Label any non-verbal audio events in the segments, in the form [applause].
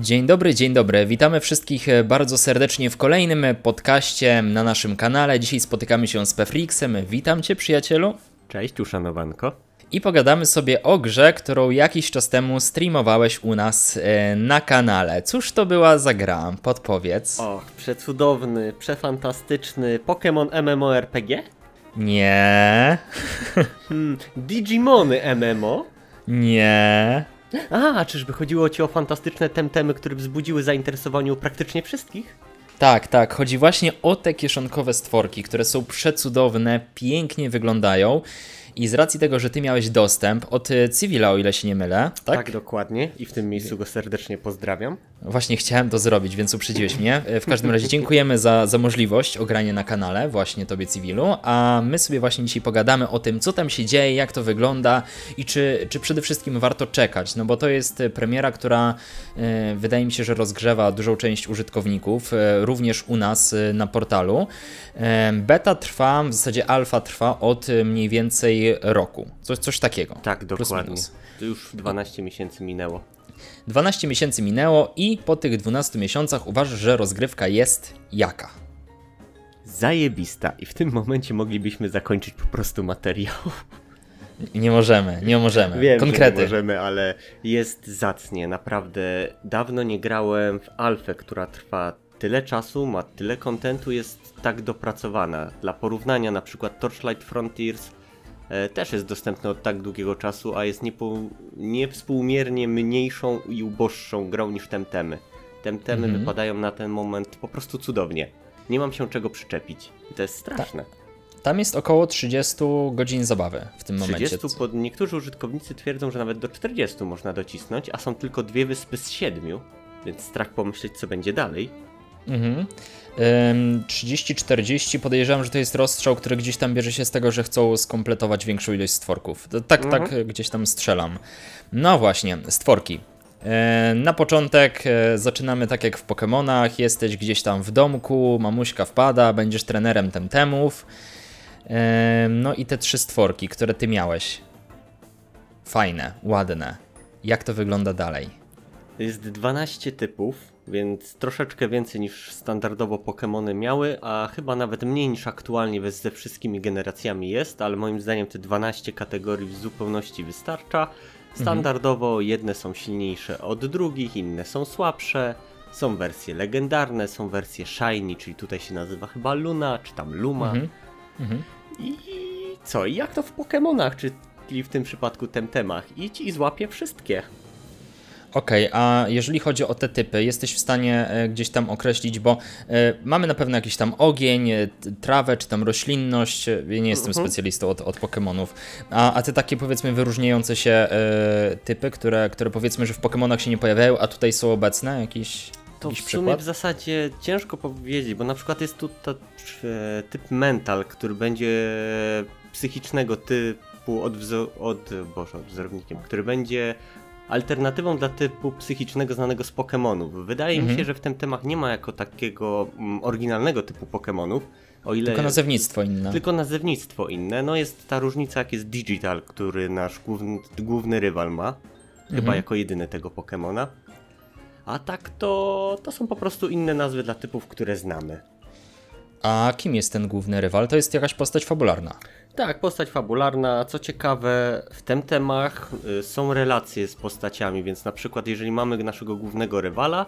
Dzień dobry, dzień dobry. Witamy wszystkich e, bardzo serdecznie w kolejnym podcaście na naszym kanale. Dzisiaj spotykamy się z Pefrixem. Witam Cię, przyjacielu. Cześć, uszanowanko. I pogadamy sobie o grze, którą jakiś czas temu streamowałeś u nas e, na kanale. Cóż to była za gra? Podpowiedz. O, przecudowny, przefantastyczny Pokémon MMORPG? Nie. [laughs] Hmm, Digimony MMO? Nie. A, czyżby chodziło ci o fantastyczne temtemy, które wzbudziły zainteresowanie u praktycznie wszystkich? Tak, tak. Chodzi właśnie o te kieszonkowe stworki, które są przecudowne, pięknie wyglądają. I z racji tego, że ty miałeś dostęp od Civila, o ile się nie mylę, tak? Tak, dokładnie. I w tym miejscu go serdecznie pozdrawiam. Właśnie chciałem to zrobić, więc uprzedziłeś mnie. W każdym razie dziękujemy za, za możliwość ogrania na kanale, właśnie tobie Civilu, a my sobie właśnie dzisiaj pogadamy o tym, co tam się dzieje, jak to wygląda i czy, czy przede wszystkim warto czekać, no bo to jest premiera, która wydaje mi się, że rozgrzewa dużą część użytkowników, również u nas na portalu. Beta trwa, w zasadzie alfa trwa od mniej więcej roku, coś, coś takiego. Tak, dokładnie. To już 12 miesięcy minęło. 12 miesięcy minęło i po tych 12 miesiącach uważasz, że rozgrywka jest jaka? Zajebista i w tym momencie moglibyśmy zakończyć po prostu materiał. Nie możemy, nie możemy. Wiem, Konkrety. nie możemy, ale jest zacnie. Naprawdę dawno nie grałem w alfę, która trwa tyle czasu, ma tyle kontentu, jest tak dopracowana. Dla porównania na przykład Torchlight Frontiers też jest dostępny od tak długiego czasu, a jest niepo, niewspółmiernie mniejszą i uboższą grą niż Temtemy. Temtemy mhm. wypadają na ten moment po prostu cudownie. Nie mam się czego przyczepić. To jest straszne. Ta, tam jest około 30 godzin zabawy w tym 30 momencie. 30, pod, niektórzy użytkownicy twierdzą, że nawet do 40 można docisnąć, a są tylko dwie wyspy z siedmiu, więc strach pomyśleć co będzie dalej. Mhm. 30-40 podejrzewam, że to jest rozstrzał, który gdzieś tam bierze się z tego, że chcą skompletować większą ilość stworków. Tak, tak mhm. tak gdzieś tam strzelam. No właśnie, stworki. Na początek e, zaczynamy tak jak w Pokémonach, jesteś gdzieś tam w domku, mamuśka wpada, będziesz trenerem temtemów. No i te trzy stworki, które ty miałeś. Fajne, ładne. Jak to wygląda dalej? Jest 12 typów, więc troszeczkę więcej niż standardowo Pokémony miały, a chyba nawet mniej niż aktualnie ze wszystkimi generacjami jest, ale moim zdaniem te 12 kategorii w zupełności wystarcza. Standardowo mhm. jedne są silniejsze od drugich, inne są słabsze. Są wersje legendarne, są wersje shiny, czyli tutaj się nazywa chyba Luna, czy tam Luma. Mhm. Mhm. I co? I jak to w Pokémonach, czyli w tym przypadku Temtemach? Idź i złapie wszystkie. Okej, okay, a jeżeli chodzi o te typy, jesteś w stanie e, gdzieś tam określić, bo e, mamy na pewno jakiś tam ogień, e, trawę, czy tam roślinność. Ja nie jestem mhm. specjalistą od, od Pokémonów. A, a te takie powiedzmy wyróżniające się typy, które, które powiedzmy, że w Pokémonach się nie pojawiają, a tutaj są obecne, jakiś. To w sumie w zasadzie ciężko powiedzieć, bo na przykład jest tu typ mental, który będzie psychicznego typu od, od, Boże, wzorownikiem, który będzie alternatywą dla typu psychicznego znanego z Pokémonów. Wydaje mhm. mi się, że w tym temat nie ma jako takiego mm, oryginalnego typu Pokémonów. O ile tylko nazewnictwo inne. Tylko nazewnictwo inne. No jest ta różnica, jak jest Digital, który nasz główny, główny rywal ma. Chyba mhm. jako jedyny tego Pokémona. A tak to, to są po prostu inne nazwy dla typów, które znamy. A kim jest ten główny rywal? To jest jakaś postać fabularna. Tak, postać fabularna. Co ciekawe, w temtemach y, są relacje z postaciami, więc na przykład jeżeli mamy naszego głównego rywala,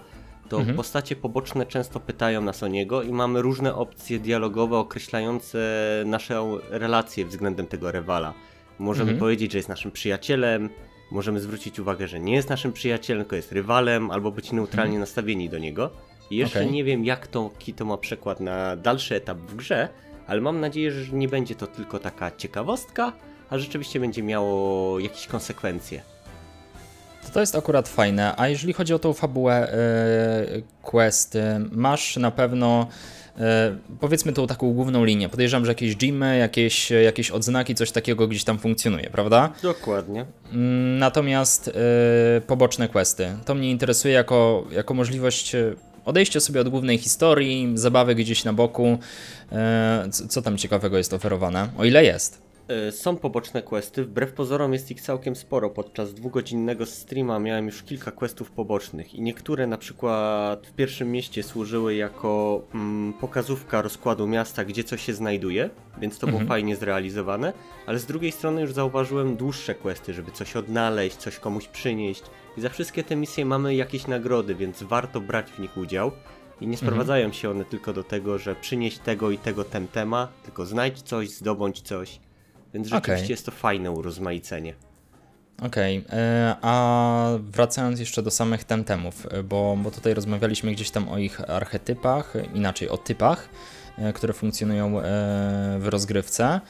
to mhm. postacie poboczne często pytają nas o niego i mamy różne opcje dialogowe określające naszą relację względem tego rywala. Możemy mhm. powiedzieć, że jest naszym przyjacielem, możemy zwrócić uwagę, że nie jest naszym przyjacielem, tylko jest rywalem, albo być neutralnie mhm. nastawieni do niego. I jeszcze okay. nie wiem, jak to Kito ma przekład na dalszy etap w grze, ale mam nadzieję, że nie będzie to tylko taka ciekawostka, a rzeczywiście będzie miało jakieś konsekwencje. To, to jest akurat fajne. A jeżeli chodzi o tą fabułę yy, quest, masz na pewno yy, powiedzmy tą taką główną linię. Podejrzewam, że jakieś gymy, jakieś, jakieś odznaki, coś takiego gdzieś tam funkcjonuje, prawda? Dokładnie. Mm, natomiast yy, poboczne questy. To mnie interesuje jako, jako możliwość odejście sobie od głównej historii, zabawy gdzieś na boku. E, co tam ciekawego jest oferowane? O ile jest? E, są poboczne questy, wbrew pozorom jest ich całkiem sporo. Podczas dwugodzinnego streama miałem już kilka questów pobocznych i niektóre na przykład w pierwszym mieście służyły jako mm, pokazówka rozkładu miasta, gdzie coś się znajduje, więc to było fajnie zrealizowane, ale z drugiej strony już zauważyłem dłuższe questy, żeby coś odnaleźć, coś komuś przynieść i za wszystkie te misje mamy jakieś nagrody, więc warto brać w nich udział. I nie sprowadzają się one tylko do tego, że przynieść tego i tego temtema, tylko znajdź coś, zdobądź coś. Więc rzeczywiście Okej. jest to fajne urozmaicenie. Okej, e, a wracając jeszcze do samych temtemów, e, bo, bo tutaj rozmawialiśmy gdzieś tam o ich archetypach, inaczej o typach, e, które funkcjonują w rozgrywce.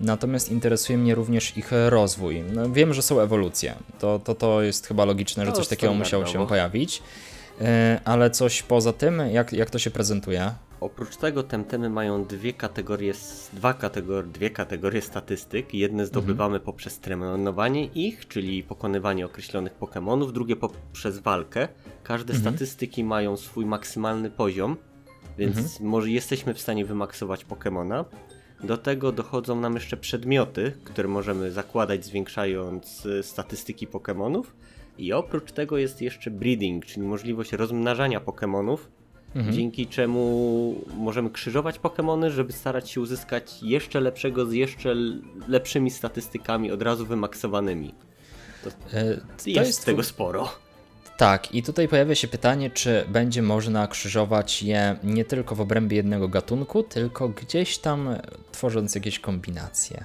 Natomiast interesuje mnie również ich rozwój. No, wiem, że są ewolucje. To, to, to jest chyba logiczne, że coś takiego musiało się pojawić. E, Ale coś poza tym, jak, jak to się prezentuje? Oprócz tego temtemy mają dwie kategorie, dwa kategor, dwie kategorie statystyk. Jedne zdobywamy poprzez trenowanie ich, czyli pokonywanie określonych Pokémonów, drugie poprzez walkę. Każde statystyki mają swój maksymalny poziom, więc może jesteśmy w stanie wymaksować Pokémona. Do tego dochodzą nam jeszcze przedmioty, które możemy zakładać zwiększając y, statystyki Pokémonów. I oprócz tego jest jeszcze breeding, czyli możliwość rozmnażania Pokémonów, dzięki czemu możemy krzyżować Pokémony, żeby starać się uzyskać jeszcze lepszego z jeszcze lepszymi statystykami, od razu wymaksowanymi. E, Jest, tego sporo. Tak, i tutaj pojawia się pytanie, czy będzie można krzyżować je nie tylko w obrębie jednego gatunku, tylko gdzieś tam e, tworząc jakieś kombinacje.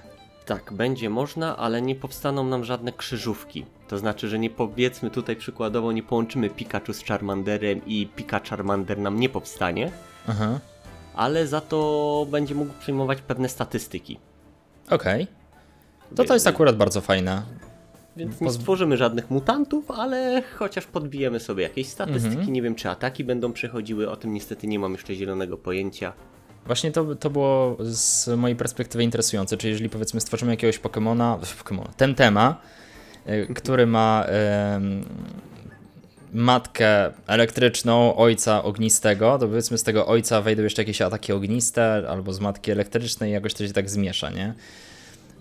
Tak, będzie można, ale nie powstaną nam żadne krzyżówki. To znaczy, że nie powiedzmy tutaj przykładowo, nie połączymy Pikachu z Charmanderem i Pika Charmander nam nie powstanie, Aha, ale za to będzie mógł przyjmować pewne statystyki. okej. To to jest akurat bardzo fajne. Więc nie stworzymy żadnych mutantów, ale chociaż podbijemy sobie jakieś statystyki. Mhm. Nie wiem, czy ataki będą przechodziły, o tym niestety nie mam jeszcze zielonego pojęcia. Właśnie to, to było z mojej perspektywy interesujące, czyli jeżeli powiedzmy stworzymy jakiegoś Pokemona, Pokemona, Temtema, y, który ma matkę elektryczną, ojca ognistego, to powiedzmy z tego ojca wejdą jeszcze jakieś ataki ogniste, albo z matki elektrycznej jakoś to się tak zmiesza, nie?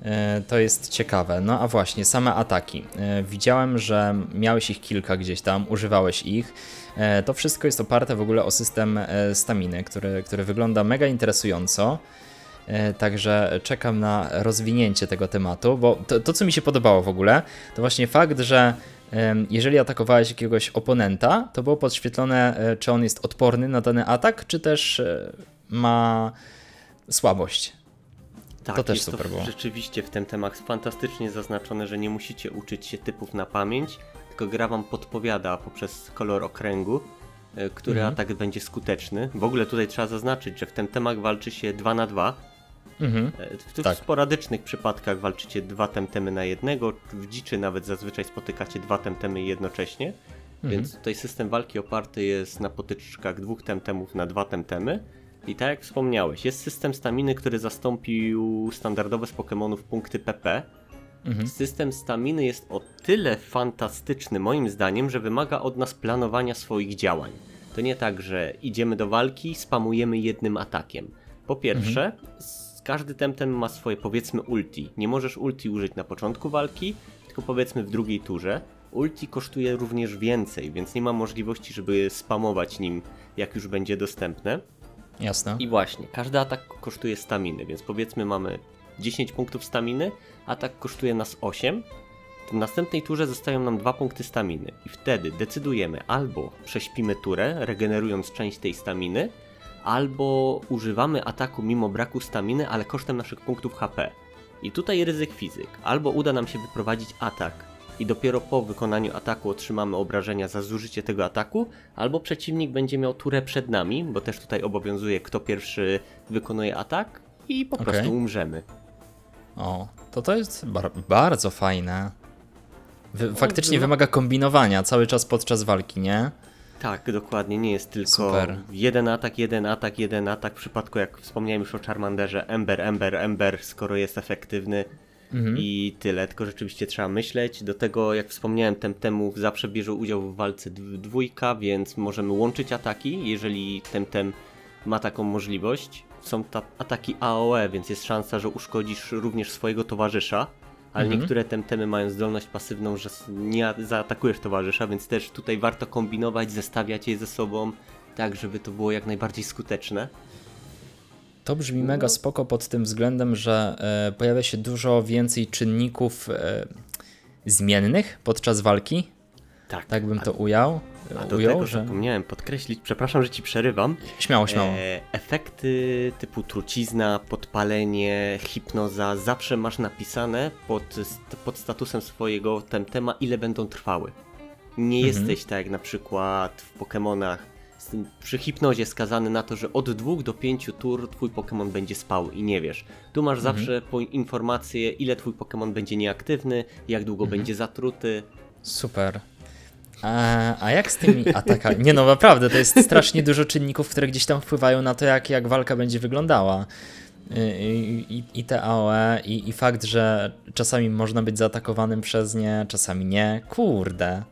E, To jest ciekawe. No a właśnie, same ataki. E, Widziałem, że miałeś ich kilka gdzieś tam, używałeś ich. E, To wszystko jest oparte w ogóle o system staminy, który, który wygląda mega interesująco. Także czekam na rozwinięcie tego tematu, bo to, to co mi się podobało w ogóle, to właśnie fakt, że jeżeli atakowałeś jakiegoś oponenta, to było podświetlone, czy on jest odporny na dany atak, czy też ma słabość. Tak, To też jest super to było. rzeczywiście w tym temat fantastycznie zaznaczone, że nie musicie uczyć się typów na pamięć, tylko gra wam podpowiada poprzez kolor okręgu, e, który Mhm. atak będzie skuteczny. W ogóle tutaj trzeba zaznaczyć, że w tym temat walczy się 2 na 2. Mhm. E, W tych Tak. sporadycznych przypadkach walczycie dwa temtemy na jednego, w dziczy nawet zazwyczaj spotykacie dwa temtemy jednocześnie. Mhm. Więc tutaj system walki oparty jest na potyczkach dwóch temtemów na dwa temtemy. I tak jak wspomniałeś, jest system staminy, który zastąpił standardowe z Pokémonów punkty PP. Mhm. System staminy jest o tyle fantastyczny moim zdaniem, że wymaga od nas planowania swoich działań. To nie tak, że idziemy do walki, spamujemy jednym atakiem. Po pierwsze, s- każdy temtem ma swoje powiedzmy ulti. Nie możesz ulti użyć na początku walki, tylko powiedzmy w drugiej turze. Ulti kosztuje również więcej, więc nie ma możliwości, żeby spamować nim, jak już będzie dostępne. Jasne. I właśnie, każdy atak kosztuje staminy, więc powiedzmy mamy 10 punktów staminy, atak kosztuje nas 8. W następnej turze zostają nam 2 punkty staminy i wtedy decydujemy albo prześpimy turę, regenerując część tej staminy, albo używamy ataku mimo braku staminy, ale kosztem naszych punktów HP. I tutaj ryzyk fizyk. Albo uda nam się wyprowadzić atak i dopiero po wykonaniu ataku otrzymamy obrażenia za zużycie tego ataku, albo przeciwnik będzie miał turę przed nami, bo też tutaj obowiązuje kto pierwszy wykonuje atak i po Okej. prostu umrzemy. O, to to jest bar bardzo fajne. Wy faktycznie wymaga kombinowania cały czas podczas walki, nie? Tak, dokładnie, nie jest tylko Super. jeden atak, jeden atak, jeden atak. W przypadku, jak wspomniałem już o Charmanderze, Ember, Ember, Ember, skoro jest efektywny i tyle. Tylko rzeczywiście trzeba myśleć. Do tego, jak wspomniałem, Temtemów zawsze bierze udział w walce dw- dwójka, więc możemy łączyć ataki, jeżeli Temtem ma taką możliwość. są ta, ataki AOE, więc jest szansa, że uszkodzisz również swojego towarzysza. Ale Mhm. niektóre temtemy mają zdolność pasywną, że nie zaatakujesz towarzysza, więc też tutaj warto kombinować, zestawiać je ze sobą, tak żeby to było jak najbardziej skuteczne. To brzmi mega spoko pod tym względem, że e, pojawia się dużo więcej czynników e, zmiennych podczas walki. Tak, Tak bym to ujął. A do ujął, tego że. zapomniałem podkreślić, przepraszam, że ci przerywam. Śmiało, śmiało. E, efekty typu trucizna, podpalenie, hipnoza, zawsze masz napisane pod, pod statusem swojego temtema, ile będą trwały. Nie Mhm. jesteś tak jak na przykład w Pokémonach przy hipnozie skazany na to, że od 2 do 5 tur twój Pokémon będzie spał i nie wiesz. Tu masz Mhm. zawsze informację, ile twój Pokémon będzie nieaktywny, jak długo Mhm. będzie zatruty. Super. A, a jak z tymi atakami? Nie no, naprawdę, to jest strasznie dużo czynników, które gdzieś tam wpływają na to, jak, jak walka będzie wyglądała. I, i, i te AOE, i, i fakt, że czasami można być zaatakowanym przez nie, czasami nie. Kurde.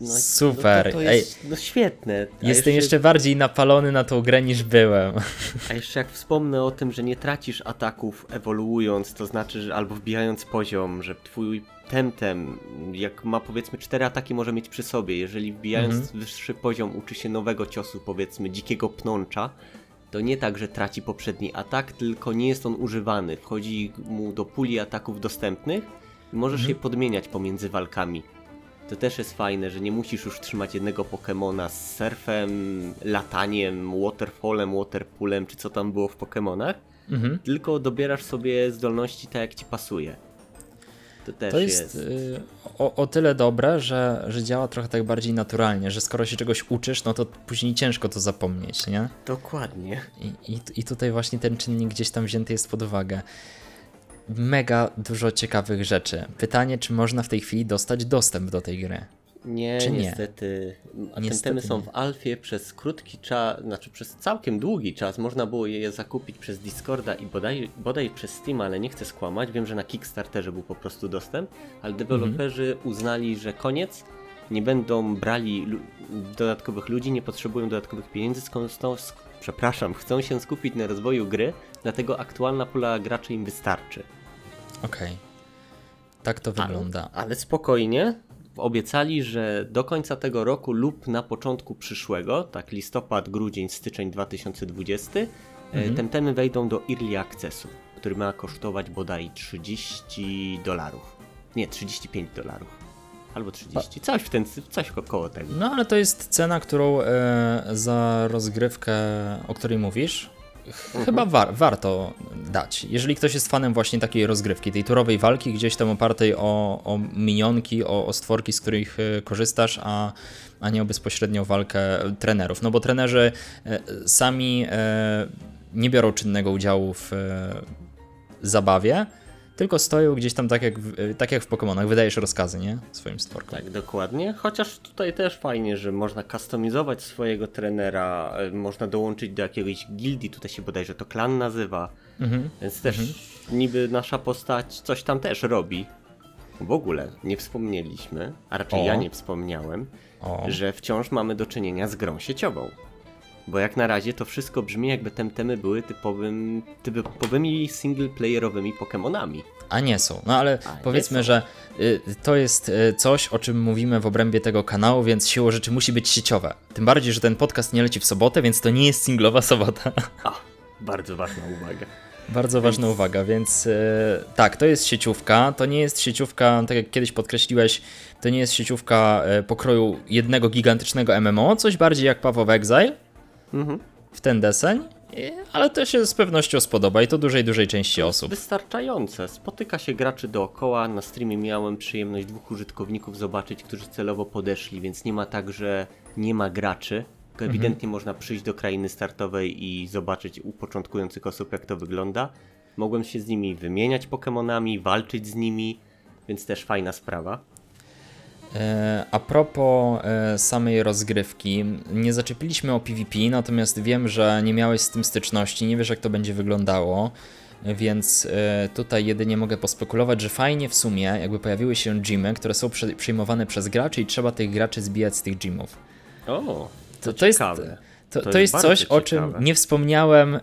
No, Super. No to, to Ej, jest no świetne. A Jestem jeszcze bardziej napalony na tą grę niż byłem. A jeszcze jak wspomnę o tym, że nie tracisz ataków ewoluując, to znaczy, że albo wbijając poziom, że twój temtem, jak ma powiedzmy cztery ataki może mieć przy sobie, jeżeli wbijając Mhm. wyższy poziom uczy się nowego ciosu, powiedzmy dzikiego pnącza, to nie tak, że traci poprzedni atak, tylko nie jest on używany. Wchodzi mu do puli ataków dostępnych i możesz Mhm. je podmieniać pomiędzy walkami. To też jest fajne, że nie musisz już trzymać jednego Pokemona z surfem, lataniem, waterfallem, waterpoolem, czy co tam było w Pokemonach, Mhm. tylko dobierasz sobie zdolności tak jak ci pasuje. To też To jest. jest y, o, o tyle dobre, że, że działa trochę tak bardziej naturalnie, że skoro się czegoś uczysz, no to później ciężko to zapomnieć, nie? Dokładnie. I, i, I tutaj właśnie ten czynnik gdzieś tam wzięty jest pod uwagę. Mega dużo ciekawych rzeczy. Pytanie, czy można w tej chwili dostać dostęp do tej gry? Nie, Czy nie? niestety. A Niestety są nie. w alfie przez krótki czas, znaczy przez całkiem długi czas. Można było je zakupić przez Discorda i bodaj, bodaj przez Steam, ale nie chcę skłamać. Wiem, że na Kickstarterze był po prostu dostęp, ale deweloperzy uznali, że koniec. Nie będą brali dodatkowych ludzi, nie potrzebują dodatkowych pieniędzy, przepraszam, chcą się skupić na rozwoju gry, dlatego aktualna pula graczy im wystarczy. Okej. Tak to wygląda. Ale spokojnie. Obiecali, że do końca tego roku lub na początku przyszłego, tak listopad, grudzień, styczeń 2020, mhm. temtemy wejdą do Early Accessu, który ma kosztować bodaj 30 dolarów. Nie, 35 dolarów. Albo 30, coś w ten, coś koło tego. No ale to jest cena, którą e, za rozgrywkę, o której mówisz, ch- chyba war, warto dać. Jeżeli ktoś jest fanem właśnie takiej rozgrywki, tej turowej walki, gdzieś tam opartej o, o minionki, o, o stworki, z których e, korzystasz, a, a nie o bezpośrednią walkę trenerów. No bo trenerzy e, sami e, nie biorą czynnego udziału w zabawie, tylko stoją gdzieś tam tak jak, w, tak jak w Pokémonach, wydajesz rozkazy, nie? Swoim stworkom. Tak, dokładnie. Chociaż tutaj też fajnie, że można kustomizować swojego trenera, e, można dołączyć do jakiegoś gildii, tutaj się bodajże to klan nazywa. Mhm. Więc też niby nasza postać coś tam też robi. W ogóle nie wspomnieliśmy, a raczej O. ja nie wspomniałem, O. że wciąż mamy do czynienia z grą sieciową. Bo jak na razie to wszystko brzmi jakby temtemy były typowym, typowymi singleplayerowymi Pokémonami. A nie są. No ale A, powiedzmy, że y, to jest y, coś, o czym mówimy w obrębie tego kanału, więc siłą rzeczy musi być sieciowe. Tym bardziej, że ten podcast nie leci w sobotę, więc to nie jest singlowa sobota. [laughs] A, bardzo ważna uwaga. Bardzo ważna uwaga, więc y, tak, to jest sieciówka. To nie jest sieciówka, tak jak kiedyś podkreśliłeś, to nie jest sieciówka y, pokroju jednego gigantycznego MMO, coś bardziej jak Path of Exile Mhm. w ten deseń, ale to się z pewnością spodoba i to dużej, dużej części osób. Wystarczające. Spotyka się graczy dookoła. Na streamie miałem przyjemność dwóch użytkowników zobaczyć, którzy celowo podeszli, więc nie ma tak, że nie ma graczy. Tylko ewidentnie można przyjść do krainy startowej i zobaczyć u początkujących osób, jak to wygląda. Mogłem się z nimi wymieniać Pokemonami, walczyć z nimi, więc też fajna sprawa. E, A propos e, samej rozgrywki, nie zaczepiliśmy o PvP, natomiast wiem, że nie miałeś z tym styczności, nie wiesz jak to będzie wyglądało, więc e, tutaj jedynie mogę pospekulować, że fajnie w sumie jakby pojawiły się gymy, które są przyjmowane przez graczy i trzeba tych graczy zbijać z tych gymów. O, To, to, to, jest. To, to, to jest, jest coś, ciekawe. o czym nie wspomniałem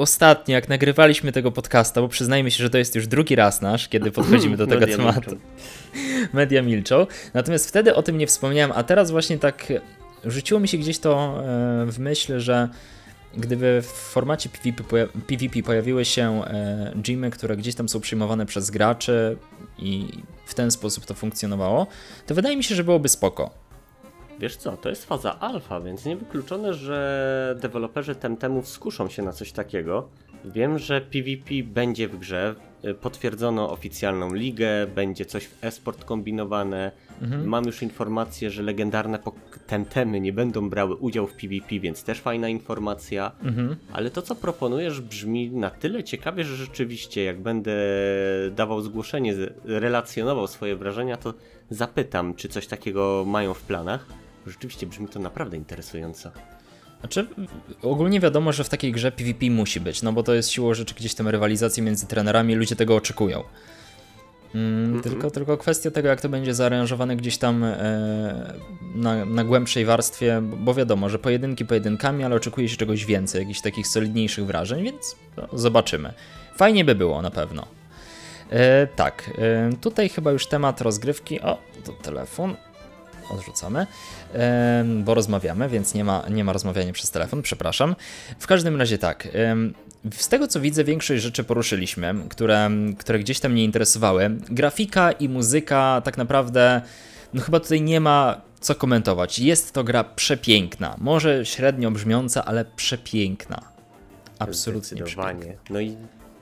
ostatnio, jak nagrywaliśmy tego podcasta, bo przyznajmy się, że to jest już drugi raz nasz, kiedy [laughs] podchodzimy do tego tematu. [laughs] Media milczą. Natomiast wtedy o tym nie wspomniałem, a teraz właśnie tak rzuciło mi się gdzieś to e, w myśl, że gdyby w formacie PvP, PvP pojawiły się e, gymy, które gdzieś tam są przyjmowane przez graczy i w ten sposób to funkcjonowało, to wydaje mi się, że byłoby spoko. Wiesz co, to jest faza alfa, więc niewykluczone, że deweloperzy Temtemów skuszą się na coś takiego. Wiem, że PvP będzie w grze, potwierdzono oficjalną ligę, będzie coś w esport kombinowane. Mhm. Mam już informację, że legendarne Temtemy nie będą brały udziału w PvP, więc też fajna informacja. Mhm. Ale to, co proponujesz, brzmi na tyle ciekawie, że rzeczywiście, jak będę dawał zgłoszenie, relacjonował swoje wrażenia, to zapytam, czy coś takiego mają w planach. Rzeczywiście brzmi to naprawdę interesująco. Znaczy, ogólnie wiadomo, że w takiej grze PvP musi być, no bo to jest siłą rzeczy gdzieś tam rywalizacji między trenerami, ludzie tego oczekują. Mm, mm-hmm. tylko, tylko kwestia tego, jak to będzie zaaranżowane gdzieś tam e, na, na głębszej warstwie, bo wiadomo, że pojedynki pojedynkami, ale oczekuje się czegoś więcej, jakichś takich solidniejszych wrażeń, więc no, zobaczymy. Fajnie by było na pewno. E, tak, e, tutaj chyba już temat rozgrywki. O, to telefon odrzucamy, bo rozmawiamy, więc nie ma, nie ma rozmawiania przez telefon, przepraszam. W każdym razie tak, z tego co widzę, większość rzeczy poruszyliśmy, które, które gdzieś tam mnie interesowały. Grafika i muzyka tak naprawdę, no chyba tutaj nie ma co komentować. Jest to gra przepiękna, może średnio brzmiąca, ale przepiękna. Absolutnie przepiękna. No i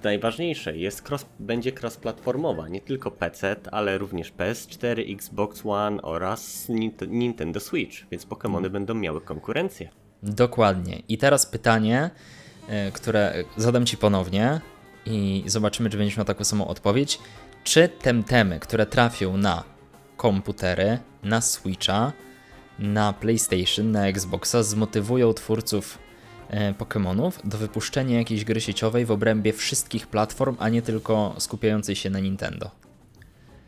najważniejsze, jest cross, będzie cross-platformowa, nie tylko PC, ale również PS4, Xbox One oraz Nintendo Switch, więc Pokémony hmm. będą miały konkurencję. Dokładnie. I teraz pytanie, e, które zadam Ci ponownie i zobaczymy, czy będziesz miał taką samą odpowiedź. Czy temtemy, które trafią na komputery, na Switcha, na PlayStation, na Xboxa, zmotywują twórców Pokémonów do wypuszczenia jakiejś gry sieciowej w obrębie wszystkich platform, a nie tylko skupiającej się na Nintendo?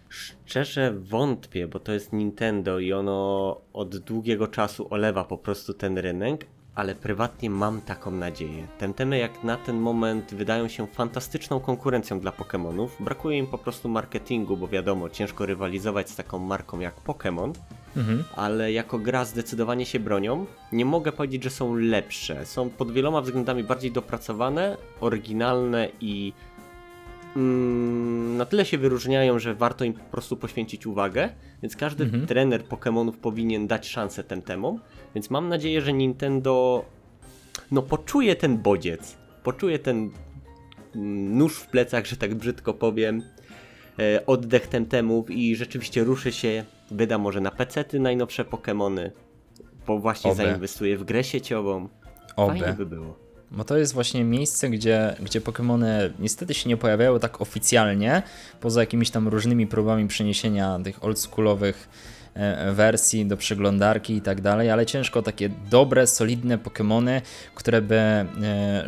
Szczerze wątpię, bo to jest Nintendo i ono od długiego czasu olewa po prostu ten rynek, ale prywatnie mam taką nadzieję. Temtemy jak na ten moment wydają się fantastyczną konkurencją dla Pokémonów. Brakuje im po prostu marketingu, bo wiadomo, ciężko rywalizować z taką marką jak Pokémon mhm. ale jako gra zdecydowanie się bronią. Nie mogę powiedzieć, że są lepsze. Są pod wieloma względami bardziej dopracowane, oryginalne i mm, na tyle się wyróżniają, że warto im po prostu poświęcić uwagę. Więc każdy mhm. trener Pokémonów powinien dać szansę temtemom. Więc mam nadzieję, że Nintendo no poczuje ten bodziec, poczuje ten mm, nóż w plecach, że tak brzydko powiem, e, oddech temtemów i rzeczywiście ruszy się wyda może na PC-ty najnowsze Pokémony, bo właśnie Oby. zainwestuje w grę sieciową. Oby. Fajnie by było. Bo to jest właśnie miejsce, gdzie, gdzie Pokémony niestety się nie pojawiają tak oficjalnie, poza jakimiś tam różnymi próbami przeniesienia tych oldschoolowych wersji do przeglądarki i tak dalej, ale ciężko takie dobre, solidne Pokémony, które by e,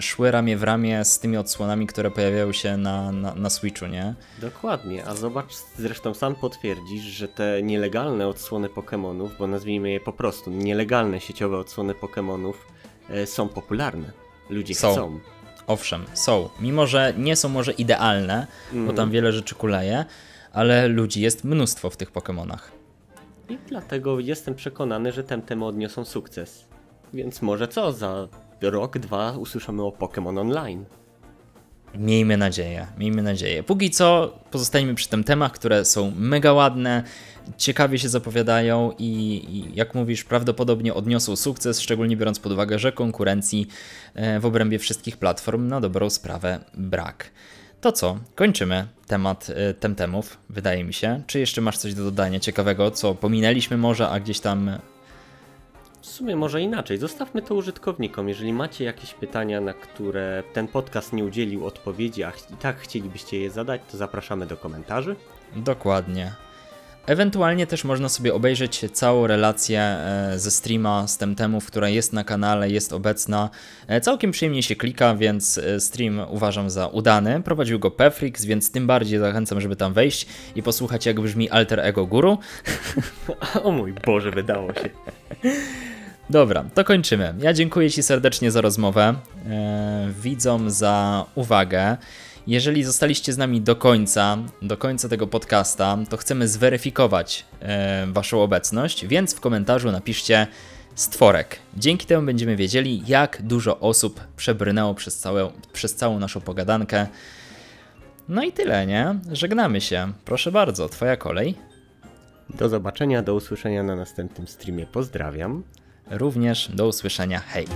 szły ramię w ramię z tymi odsłonami, które pojawiają się na, na, na Switchu, nie? Dokładnie, a zobacz, zresztą sam potwierdzisz, że te nielegalne odsłony Pokémonów, bo nazwijmy je po prostu nielegalne sieciowe odsłony Pokémonów, e, są popularne. Ludzie są. chcą. Owszem, są. Mimo, że nie są może idealne, mm. bo tam mhm. wiele rzeczy kuleje, ale ludzi jest mnóstwo w tych Pokémonach. I dlatego jestem przekonany, że Temtem odniosą sukces. Więc może co, za rok, dwa usłyszymy o Pokémon Online. Miejmy nadzieję, miejmy nadzieję. Póki co pozostańmy przy tym temach, które są mega ładne, ciekawie się zapowiadają i, i, jak mówisz, prawdopodobnie odniosą sukces, szczególnie biorąc pod uwagę, że konkurencji e, w obrębie wszystkich platform na dobrą sprawę brak. To co, kończymy temat y, temtemów, wydaje mi się. Czy jeszcze masz coś do dodania ciekawego, co pominęliśmy może, a gdzieś tam... W sumie może inaczej, zostawmy to użytkownikom. Jeżeli macie jakieś pytania, na które ten podcast nie udzielił odpowiedzi, a i tak chcielibyście je zadać, to zapraszamy do komentarzy. Dokładnie. Ewentualnie też można sobie obejrzeć całą relację e, ze streama z Temtemów, która jest na kanale, jest obecna. E, całkiem przyjemnie się klika, więc e, stream uważam za udany. Prowadził go Pefrix, więc tym bardziej zachęcam, żeby tam wejść i posłuchać jak brzmi alter ego guru. [laughs] O mój Boże, wydało się. Dobra, to kończymy. Ja dziękuję Ci serdecznie za rozmowę, widzom za uwagę. Jeżeli zostaliście z nami do końca, do końca tego podcasta, to chcemy zweryfikować e, Waszą obecność, więc w komentarzu napiszcie stworek. Dzięki temu będziemy wiedzieli, jak dużo osób przebrnęło przez, całe, przez całą naszą pogadankę. No i tyle, nie? Żegnamy się. Proszę bardzo, Twoja kolej. Do zobaczenia, do usłyszenia na następnym streamie. Pozdrawiam. Również do usłyszenia. Hej.